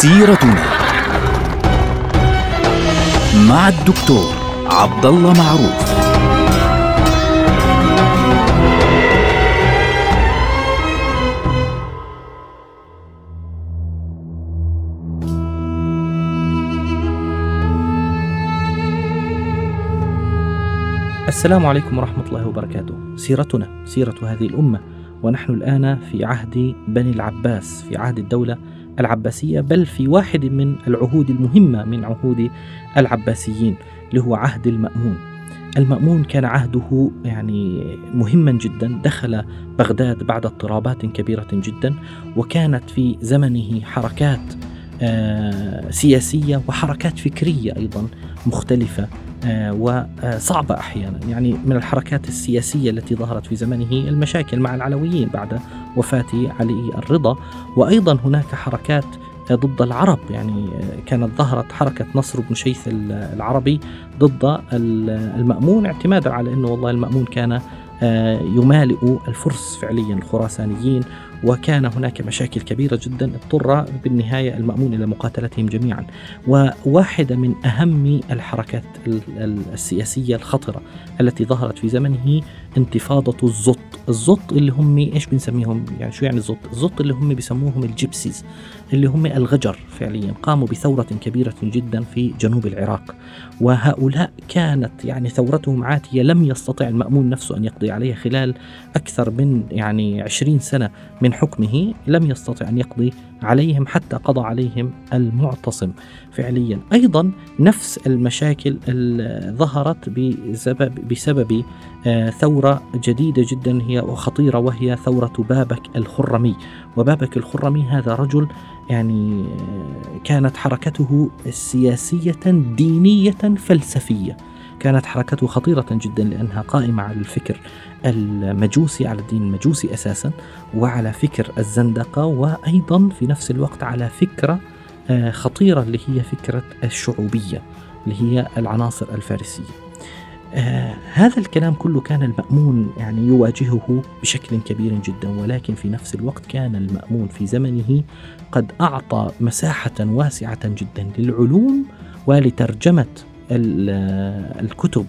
سيرتنا مع الدكتور عبد الله معروف السلام عليكم ورحمة الله وبركاته. سيرتنا سيرة هذه الأمة ونحن الآن في عهد بني العباس في عهد الدولة العباسية بل في واحد من العهود المهمة من عهود العباسيين اللي هو عهد المأمون. المأمون كان عهده يعني مهما جدا دخل بغداد بعد اضطرابات كبيرة جدا وكانت في زمنه حركات آه، سياسية وحركات فكرية أيضا مختلفة وصعبة أحيانا. يعني من الحركات السياسية التي ظهرت في زمنه المشاكل مع العلويين بعد وفاة علي الرضا. وأيضا هناك حركات ضد العرب. يعني كانت ظهرت حركة نصر بن شيث العربي ضد المأمون اعتمادا على أنه والله المأمون كان آه، يمالئ الفرس فعليا الخراسانيين. وكان هناك مشاكل كبيرة جدا اضطر بالنهاية المأمون إلى مقاتلتهم جميعا. وواحدة من أهم الحركات السياسية الخطرة التي ظهرت في زمنه انتفاضة الزط. الزط اللي هم إيش بنسميهم؟ يعني شو يعني الزط؟ الزط اللي هم بيسموهم الجيبسيز اللي هم الغجر فعليا. قاموا بثورة كبيرة جدا في جنوب العراق. وهؤلاء كانت يعني ثورتهم عاتية لم يستطع المأمون نفسه أن يقضي عليها خلال أكثر من يعني عشرين سنة من حكمه لم يستطع أن يقضي عليهم حتى قضى عليهم المعتصم فعليا. أيضا نفس المشاكل ظهرت بسبب, بسبب آه، ثورة جديدة جدا هي وخطيرة وهي ثورة بابك الخرمي. وبابك الخرمي هذا رجل يعني آه، كانت حركته سياسية دينية فلسفية. كانت حركته خطيرة جدا لأنها قائمة على الفكر المجوسي على الدين المجوسي أساسا وعلى فكر الزندقة وأيضا في نفس الوقت على فكرة آه، خطيرة اللي هي فكرة الشعوبية اللي هي العناصر الفارسية. آه هذا الكلام كله كان المأمون يعني يواجهه بشكل كبير جدا ولكن في نفس الوقت كان المأمون في زمنه قد أعطى مساحة واسعة جدا للعلوم ولترجمة الكتب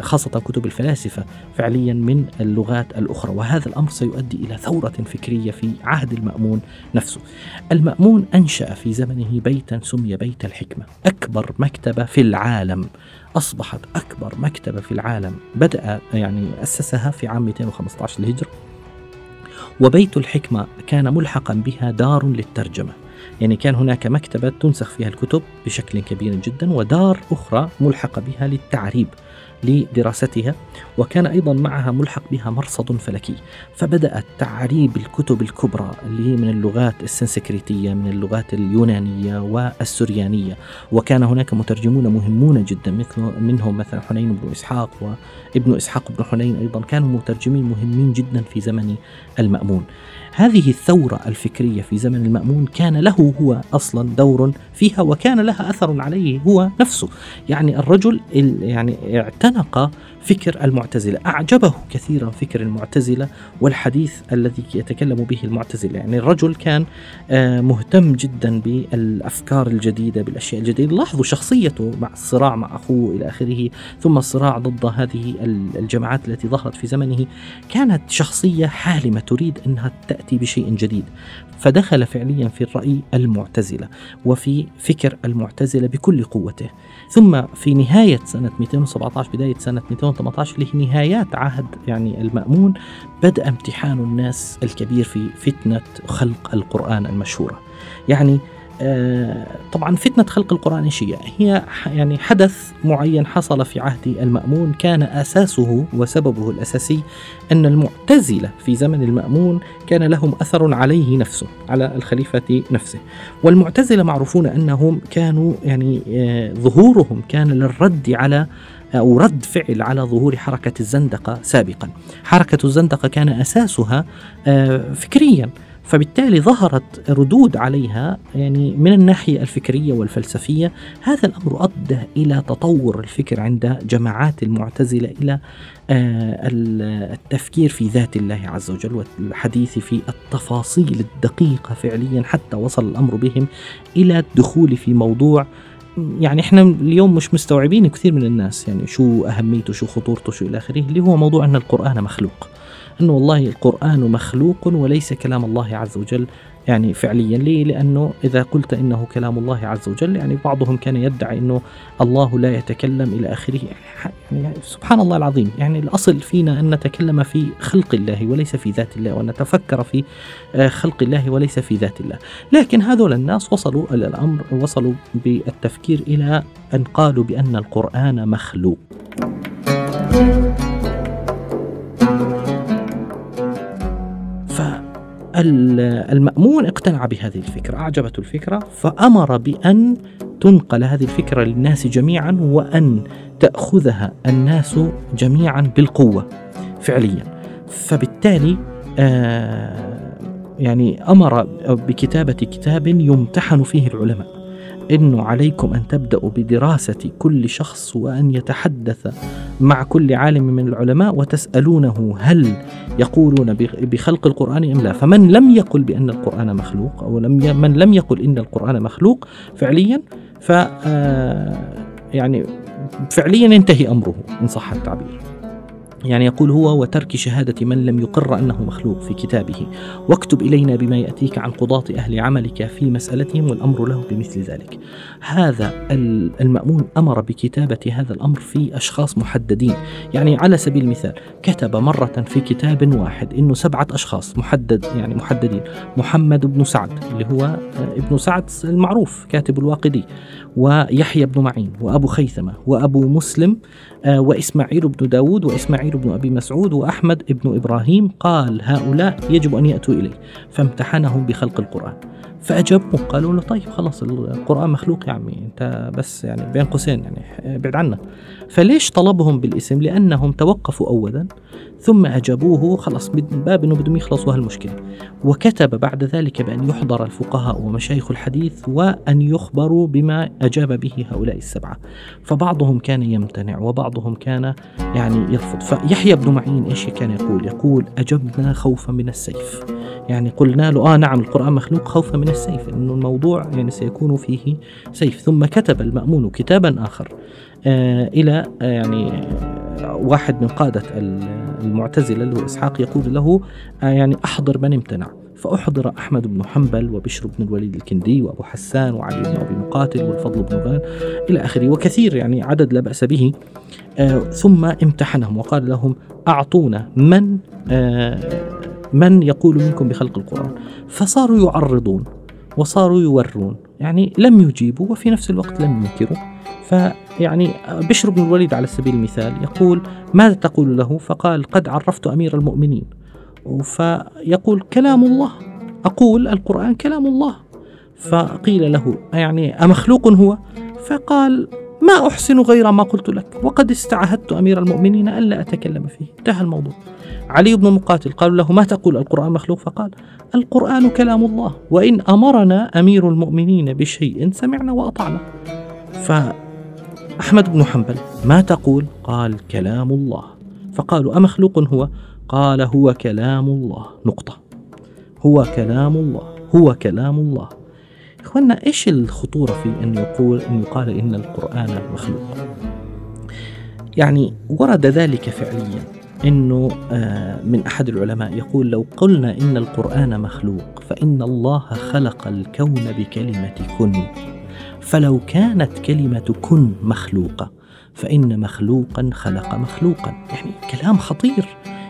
خاصة كتب الفلاسفة فعليا من اللغات الأخرى. وهذا الأمر سيؤدي إلى ثورة فكرية في عهد المأمون نفسه. المأمون أنشأ في زمنه بيتا سمي بيت الحكمة. أكبر مكتبة في العالم. أصبحت أكبر مكتبة في العالم. بدأ يعني أسسها في عام 215 للهجرة. وبيت الحكمة كان ملحقا بها دار للترجمة. يعني كان هناك مكتبة تنسخ فيها الكتب بشكل كبير جدا ودار أخرى ملحقة بها للتعريب لدراستها وكان أيضا معها ملحق بها مرصد فلكي. فبدأت تعريب الكتب الكبرى اللي من اللغات السنسكريتية من اللغات اليونانية والسريانية وكان هناك مترجمون مهمون جدا منهم مثلا حنين بن إسحاق وابن إسحاق بن حنين أيضا كانوا مترجمين مهمين جدا في زمن المأمون. هذه الثورة الفكرية في زمن المأمون كان له هو أصلا دور فيها وكان لها أثر عليه هو نفسه. يعني الرجل يعني اعتنق فكر المعتزلة أعجبه كثيرا فكر المعتزلة والحديث الذي يتكلم به المعتزلة. يعني الرجل كان آه، مهتم جدا بالأفكار الجديدة بالأشياء الجديدة. لاحظوا شخصيته مع الصراع مع أخوه إلى آخره ثم الصراع ضد هذه الجماعات التي ظهرت في زمنه. كانت شخصية حالمة تريد أنها تأتي بشيء جديد. فدخل فعليا في الرأي المعتزلة وفي فكر المعتزلة بكل قوته. ثم في نهاية سنة 217 بداية سنة 218 لنهايات عهد يعني المأمون بدأ امتحان الناس الكبير في فتنة خلق القرآن المشهورة. يعني طبعا فتنة خلق القرآن إيش هي؟ هي يعني حدث معين حصل في عهد المأمون كان أساسه وسببه الأساسي أن المعتزلة في زمن المأمون كان لهم أثر عليه نفسه على الخليفة نفسه. والمعتزلة معروفون أنهم كانوا يعني آه، ظهورهم كان للرد على أو رد فعل على ظهور حركة الزندقة سابقا. حركة الزندقة كان أساسها آه، فكريا. فبالتالي ظهرت ردود عليها يعني من الناحية الفكرية والفلسفية هذا الأمر أدى إلى تطور الفكر عند جماعات المعتزلة إلى آه، التفكير في ذات الله عز وجل والحديث في التفاصيل الدقيقة فعليا حتى وصل الأمر بهم إلى الدخول في موضوع يعني إحنا اليوم مش مستوعبين كثير من الناس يعني شو أهميته شو خطورته شو إلى آخره اللي هو موضوع أن القرآن مخلوق. أنه والله القرآن مخلوق وليس كلام الله عز وجل يعني فعليا. ليه؟ لأنه إذا قلت إنه كلام الله عز وجل يعني بعضهم كان يدعي أنه الله لا يتكلم إلى آخره. يعني, يعني سبحان الله العظيم. يعني الأصل فينا أن نتكلم في خلق الله وليس في ذات الله وأن نتفكر في آه، خلق الله وليس في ذات الله. لكن هذول الناس وصلوا إلى الأمر وصلوا بالتفكير إلى أن قالوا بأن القرآن مخلوق. المأمون اقتنع بهذه الفكرة أعجبته الفكرة فأمر بأن تنقل هذه الفكرة للناس جميعا وأن تأخذها الناس جميعا بالقوة فعليا. فبالتالي آه يعني أمر بكتابة كتاب يمتحن فيه العلماء إنه عليكم أن تبدأوا بدراسة كل شخص وأن يتحدث مع كل عالم من العلماء وتسألونه هل يقولون بخلق القرآن أم لا. فمن لم يقل بأن القرآن مخلوق أو لم من لم يقل إن القرآن مخلوق فعليا ف آه، يعني فعليا ينتهي أمره إن صح التعبير. يعني يقول هو وترك شهادة من لم يقر أنه مخلوق في كتابه. واكتب إلينا بما يأتيك عن قضاة أهل عملك في مسألتهم والأمر له بمثل ذلك. هذا المأمون أمر بكتابة هذا الأمر في أشخاص محددين. يعني على سبيل المثال كتب مرة في كتاب واحد إنه سبعة أشخاص محدد يعني محددين. محمد بن سعد اللي هو ابن سعد المعروف كاتب الواقدي. ويحيى بن معين وأبو خيثمة وأبو مسلم آه، وإسماعيل بن داود وإسماعيل بن أبي مسعود وأحمد بن إبراهيم قال هؤلاء يجب أن يأتوا إليه. فامتحنهم بخلق القرآن. فأجابوه قالوا له طيب خلاص القرآن مخلوق يا عمي أنت بس يعني بين قوسين يعني ابعد عنا. فليش طلبهم بالاسم؟ لأنهم توقفوا أولا ثم أجابوه خلاص من باب أنه بدهم يخلصوا هالمشكلة. وكتب بعد ذلك بأن يحضر الفقهاء ومشايخ الحديث وأن يخبروا بما أجاب به هؤلاء السبعة. فبعضهم كان يمتنع وبعضهم كان يعني يرفض. فيحيى بن معين إيش كان يقول؟ يقول أجبنا خوفا من السيف. يعني قلنا له آه نعم القرآن مخلوق خوفا من السيف إنه الموضوع يعني سيكون فيه سيف. ثم كتب المأمون كتابا آخر آه إلى آه يعني آه واحد من قادة المعتزلة اللي هو إسحاق يقول له آه يعني أحضر من امتنع. فأحضر أحمد بن حنبل وبشر بن الوليد الكندي وأبو حسان وعلي بن أبي مقاتل والفضل بن غان إلى آخره وكثير يعني عدد لا بأس به. آه ثم امتحنهم وقال لهم أعطونا من آه من يقول منكم بخلق القرآن. فصاروا يعرضون وصاروا يورون يعني لم يجيبوا وفي نفس الوقت لم ينكروا. فيعني بشر بن الوليد على سبيل المثال يقول ماذا تقول له؟ فقال قد عرفت أمير المؤمنين. فيقول كلام الله. أقول القرآن كلام الله. فقيل له يعني أمخلوق هو؟ فقال ما أحسن غير ما قلت لك. وقد استعهدت أمير المؤمنين ألا أتكلم فيه. انتهى الموضوع. علي بن مقاتل قالوا له ما تقول القرآن مخلوق؟ فقال القرآن كلام الله. وإن أمرنا أمير المؤمنين بشيء سمعنا وأطعنا. فأحمد بن حنبل ما تقول؟ قال كلام الله. فقالوا أمخلوق هو؟ قال هو كلام الله. نقطة. هو كلام الله. هو كلام الله. إخوانا إيش الخطورة في أن يقول أن يقال إن القرآن مخلوق؟ يعني ورد ذلك فعليا إنه آه، من أحد العلماء يقول لو قلنا إن القرآن مخلوق فإن الله خلق الكون بكلمة كن. فلو كانت كلمة كن مخلوقة فإن مخلوقا خلق مخلوقا. يعني كلام خطير.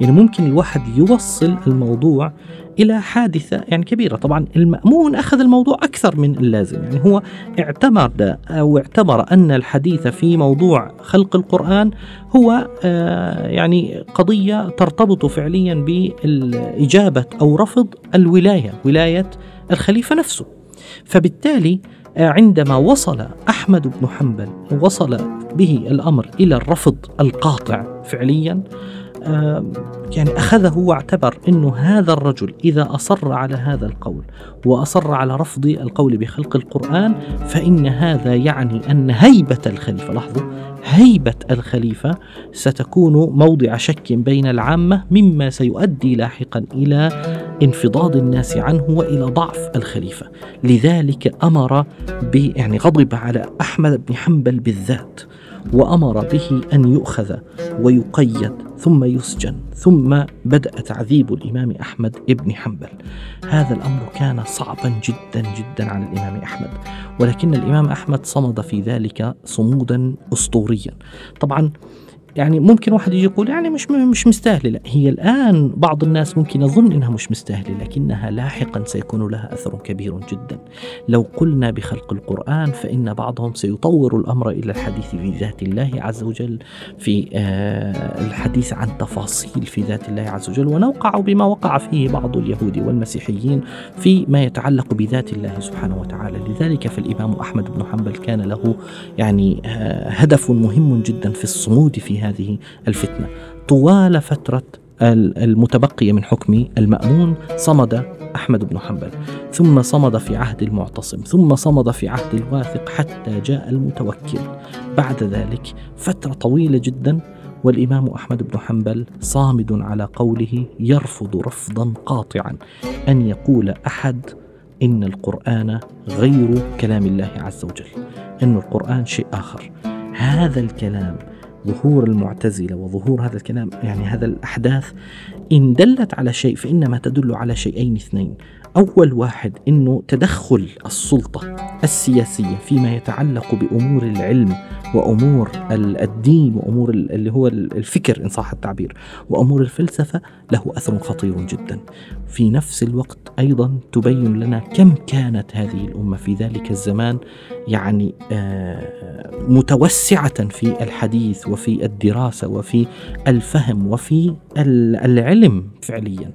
يعني ممكن الواحد يوصل الموضوع إلى حادثة يعني كبيرة. طبعا المأمون أخذ الموضوع أكثر من اللازم. يعني هو اعتمد أو اعتبر أن الحديث في موضوع خلق القرآن هو آه، يعني قضية ترتبط فعليا بالإجابة أو رفض الولاية ولاية الخليفة نفسه. فبالتالي آه، عندما وصل أحمد بن حنبل وصل به الأمر إلى الرفض القاطع فعليا يعني أخذه واعتبر أنه هذا الرجل إذا أصر على هذا القول وأصر على رفض القول بخلق القرآن فإن هذا يعني أن هيبة الخليفة لاحظوا هيبة الخليفة ستكون موضع شك بين العامة مما سيؤدي لاحقا إلى انفضاض الناس عنه وإلى ضعف الخليفة. لذلك أمر يعني غضب على أحمد بن حنبل بالذات. وأمر به أن يؤخذ ويقيد ثم يسجن ثم بدأ تعذيب الإمام أحمد بن حنبل. هذا الأمر كان صعبا جدا جدا على الإمام أحمد ولكن الإمام أحمد صمد في ذلك صمودا اسطوريا. طبعا يعني ممكن واحد يجي يقول يعني مش مش مستاهلة. لا هي الآن بعض الناس ممكن يظن إنها مش مستاهلة لكنها لاحقا سيكون لها أثر كبير جدا. لو قلنا بخلق القرآن فإن بعضهم سيطور الأمر إلى الحديث في ذات الله عز وجل في آه الحديث عن تفاصيل في ذات الله عز وجل ونوقع بما وقع فيه بعض اليهود والمسيحيين فيما يتعلق بذات الله سبحانه وتعالى. لذلك فالإمام أحمد بن حنبل كان له يعني آه هدف مهم جدا في الصمود في هذه الفتنة. طوال فترة المتبقية من حكم المأمون صمد أحمد بن حنبل ثم صمد في عهد المعتصم ثم صمد في عهد الواثق حتى جاء المتوكل. بعد ذلك فترة طويلة جدا والإمام أحمد بن حنبل صامد على قوله يرفض رفضا قاطعا أن يقول أحد إن القرآن غير كلام الله عز وجل إن القرآن شيء آخر. هذا الكلام ظهور المعتزلة وظهور هذا الكلام يعني هذا الأحداث إن دلت على شيء فإنما تدل على شيئين اثنين. أول واحد أنه تدخل السلطة السياسية فيما يتعلق بأمور العلم وأمور الدين وأمور اللي هو الفكر إن صح التعبير وأمور الفلسفة له أثر خطير جدا. في نفس الوقت أيضا تبين لنا كم كانت هذه الأمة في ذلك الزمان يعني آه، متوسعة في الحديث وفي الدراسة وفي الفهم وفي العلم فعليا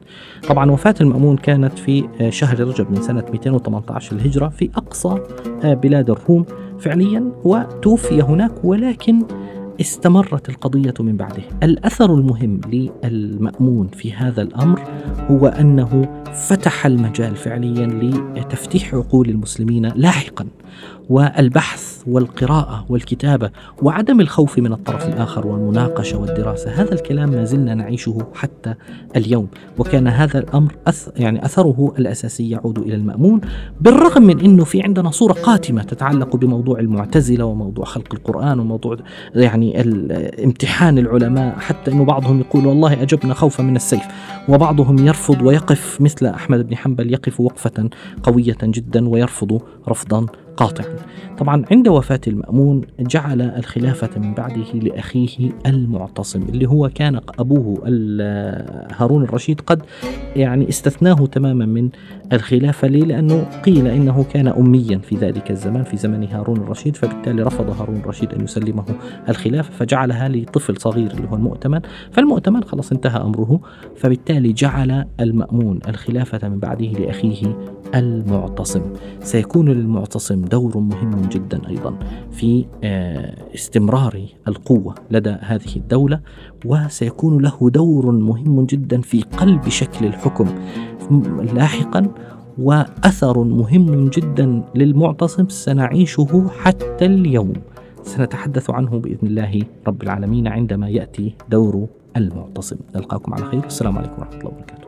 طبعا وفاة المأمون كانت في آه، شهر رجب من سنة 218 الهجرة في أقصى آه، بلاد الروم فعليا وتوفي هناك ولكن استمرت القضية من بعده. الأثر المهم للمأمون في هذا الأمر هو أنه فتح المجال فعليا لتفتيح عقول المسلمين لاحقا والبحث والقراءة والكتابة وعدم الخوف من الطرف الآخر والمناقشة والدراسة هذا الكلام ما زلنا نعيشه حتى اليوم. وكان هذا الأمر أث يعني أثره الأساسي يعود إلى المأمون بالرغم من أنه في عندنا صورة قاتمة تتعلق بموضوع المعتزلة وموضوع خلق القرآن وموضوع يعني امتحان العلماء حتى أنه بعضهم يقول والله أجبنا خوفا من السيف. وبعضهم يرفض ويقف مثل أحمد بن حنبل يقف وقفة قوية جدا ويرفض رفضا قاطعا. طبعا عند وفاة المأمون جعل الخلافة من بعده لأخيه المعتصم اللي هو كان أبوه هارون الرشيد قد يعني استثناه تماما من الخلافة. ليه؟ لأنه قيل إنه كان أميا في ذلك الزمان في زمن هارون الرشيد فبالتالي رفض هارون الرشيد أن يسلمه الخلافة فجعلها لطفل صغير اللي هو المؤتمن. فالمؤتمن خلاص انتهى أمره فبالتالي جعل المأمون الخلافة من بعده لأخيه المعتصم. سيكون للمعتصم دور مهم جدا أيضا في آه، استمرار القوة لدى هذه الدولة وسيكون له دور مهم جدا في قلب شكل الحكم لاحقا وأثر مهم جدا للمعتصم سنعيشه حتى اليوم. سنتحدث عنه بإذن الله رب العالمين عندما يأتي دور المعتصم. نلقاكم على خير. والسلام عليكم ورحمة الله وبركاته.